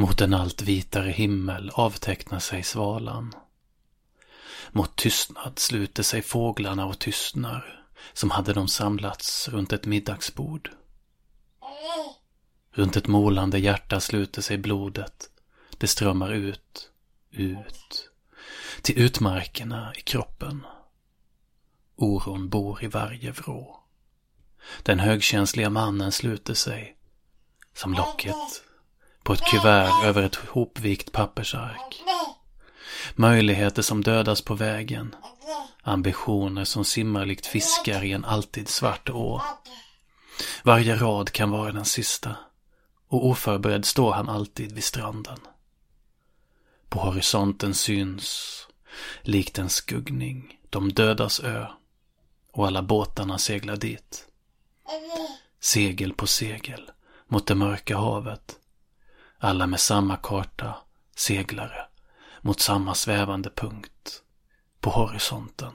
Mot en allt vitare himmel avtecknar sig svalan. Mot tystnad sluter sig fåglarna och tystnar, som hade de samlats runt ett middagsbord. Runt ett målande hjärta sluter sig blodet. Det strömmar ut, ut, till utmarkerna i kroppen. Oron bor i varje vrå. Den högkänsliga mannen sluter sig, som locket på ett kuvert över ett hopvikt pappersark. Möjligheter som dödas på vägen. Ambitioner som simmar likt fiskar i en alltid svart å. Varje rad kan vara den sista. Och oförberedd står han alltid vid stranden. På horisonten syns, likt en skuggning, de dödas ö. Och alla båtarna seglar dit. Segel på segel mot det mörka havet. Alla med samma karta, seglare, mot samma svävande punkt på horisonten.